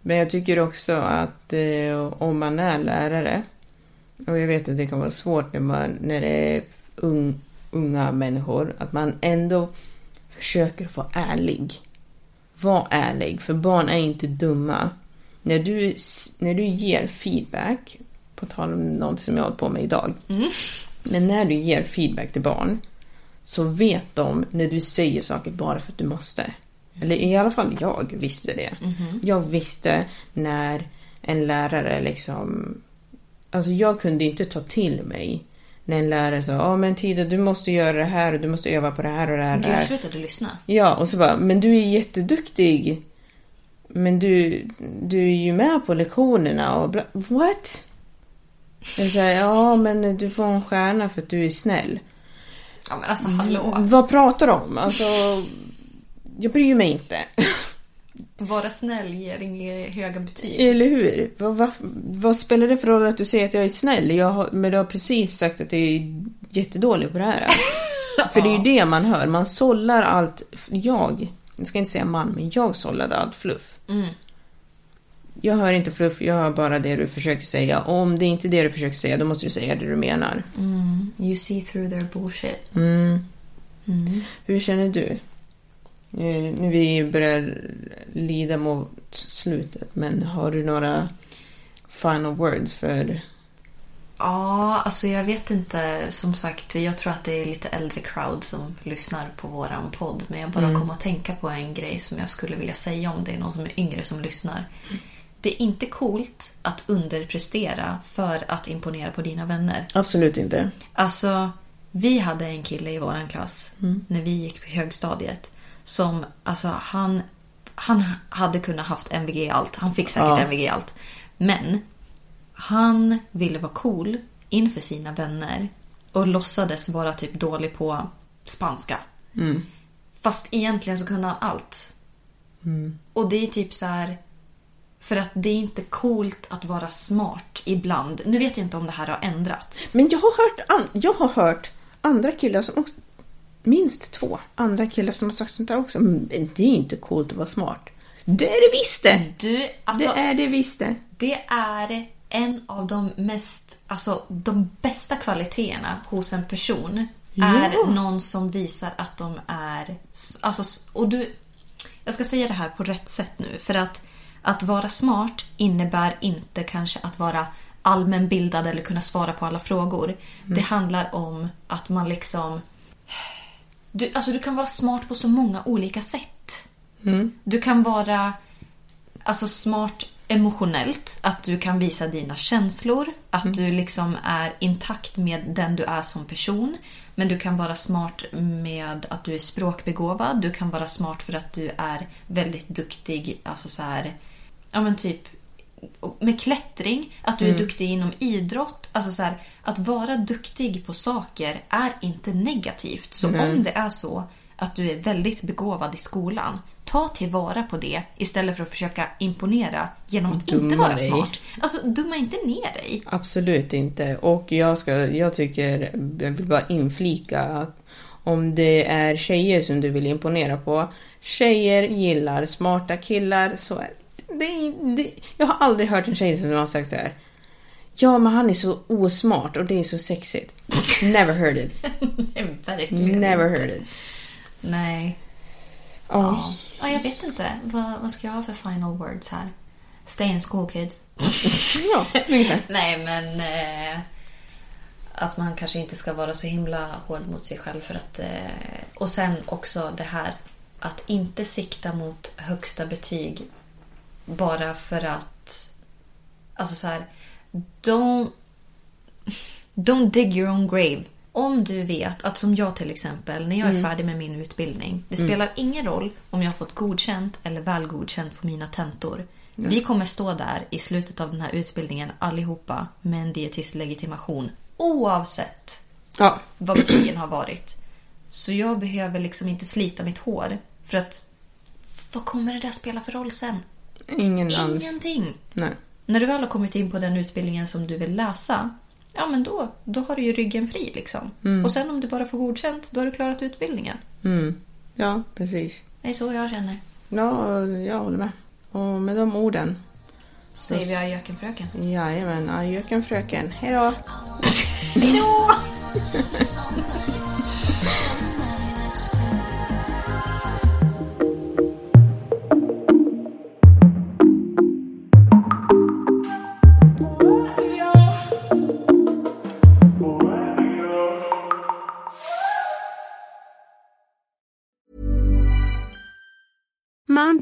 Men jag tycker också att eh, om man är lärare, och jag vet att det kan vara svårt när, man, när det är ung, unga människor, att man ändå försöker vara ärlig. Var ärlig, för barn är inte dumma. När du, när du ger feedback, på tal om något som jag har på med idag, men när du ger feedback till barn så vet de när du säger saker bara för att du måste. Eller i alla fall jag visste det. Jag visste när en lärare liksom... Alltså jag kunde inte ta till mig när en lärare sa ja men Tida du måste göra det här och du måste öva på det här och det här. Gud, jag slutade lyssna. Ja, och så bara, men du är jätteduktig. Men du, du är ju med på lektionerna och bla, what? Jag säger, ja men du får en stjärna för att du är snäll. Ja men alltså hallå. Vad pratar du om? Alltså, jag bryr mig inte. Vara snäll ger inga höga betyg. Eller hur? Vad, vad, vad spelar det för roll att du säger att jag är snäll? Jag har, men du har precis sagt att jag är jättedålig på det här. För det är ju det man hör. Man sållar allt. Jag, jag ska inte säga man, men jag sållade allt fluff. Mm. Jag hör inte fluff, jag hör bara det du försöker säga. Och om det inte är det du försöker säga, då måste du säga det du menar. You see through their bullshit. Hur känner du? Nu, nu vi börjar lida mot slutet, men har du några final words för... Ja, alltså jag vet inte. Som sagt, jag tror att det är lite äldre crowd som lyssnar på våran podd. Men jag bara kom att tänka på en grej som jag skulle vilja säga om det är någon som är yngre som lyssnar. Det är inte coolt att underprestera för att imponera på dina vänner. Absolut inte. Alltså, vi hade en kille i våran klass när vi gick på högstadiet. Som, alltså han, han hade kunnat haft MVG i allt. Han fick säkert Ja. MVG i allt. Men han ville vara cool inför sina vänner och låtsades vara typ dålig på spanska. Fast egentligen så kunde han allt. Och det är typ så här... För att det är inte coolt att vara smart ibland. Nu vet jag inte om det här har ändrats. Men jag har hört, jag har hört andra killar som också... Minst två andra killar som har sagt sånt där också. Men det är inte coolt att vara smart. Det är det visst det! Du, alltså, det är det visst det. Det är en av de mest, alltså de bästa kvaliteterna hos en person. Är Ja. någon som visar att de är, alltså, och du, jag ska säga det här på rätt sätt nu. För att, att vara smart innebär inte kanske att vara allmänbildad eller kunna svara på alla frågor. Det handlar om att man liksom... Du, alltså du kan vara smart på så många olika sätt. Du kan vara alltså smart emotionellt. Att du kan visa dina känslor. Att du liksom är intakt med den du är som person. Men du kan vara smart med att du är språkbegåvad. Du kan vara smart för att du är väldigt duktig. Alltså så här, ja men typ med klättring, att du är duktig inom idrott. Alltså så här, att vara duktig på saker är inte negativt. Så om det är så att du är väldigt begåvad i skolan, ta tillvara på det istället för att försöka imponera genom att inte Dumma vara dig. smart. Alltså, dumma inte ner dig. Absolut inte. Och jag, ska, jag tycker, jag vill bara inflika att om det är tjejer som du vill imponera på, tjejer gillar smarta killar, så är det, det, Jag har aldrig hört en tjej som har sagt så här. Ja, men han är så osmart och det är så sexigt. Never heard it. Nej, Verkligen Never heard it. Nej. Ja. Ja. ja, jag vet inte. Vad, vad ska jag ha för final words här? Stay in school kids. Ja. Nej, men eh, att man kanske inte ska vara så himla hård mot sig själv. för att... Eh, och sen också det här att inte sikta mot högsta betyg bara för att... Alltså så här... Don't, don't dig your own grave. Om du vet att som jag till exempel, när jag är färdig med min utbildning. Det spelar ingen roll om jag har fått godkänt eller väl godkänt på mina tentor. Vi kommer stå där i slutet av den här utbildningen allihopa med en dietistlegitimation. Oavsett Ja, vad betygen har varit. Så jag behöver liksom inte slita mitt hår. För att vad kommer det där spela för roll sen? ingen alls. Ingenting. Nej. När du väl har kommit in på den utbildningen som du vill läsa, ja men då, då har du ju ryggen fri liksom. Och sen om du bara får godkänt, då har du klarat utbildningen. Mm. Ja, precis. Det är så jag känner. Ja, jag håller med. Och med de orden Så säger vi ajöken fröken. Jajamän, ajöken fröken. Hejdå! Mom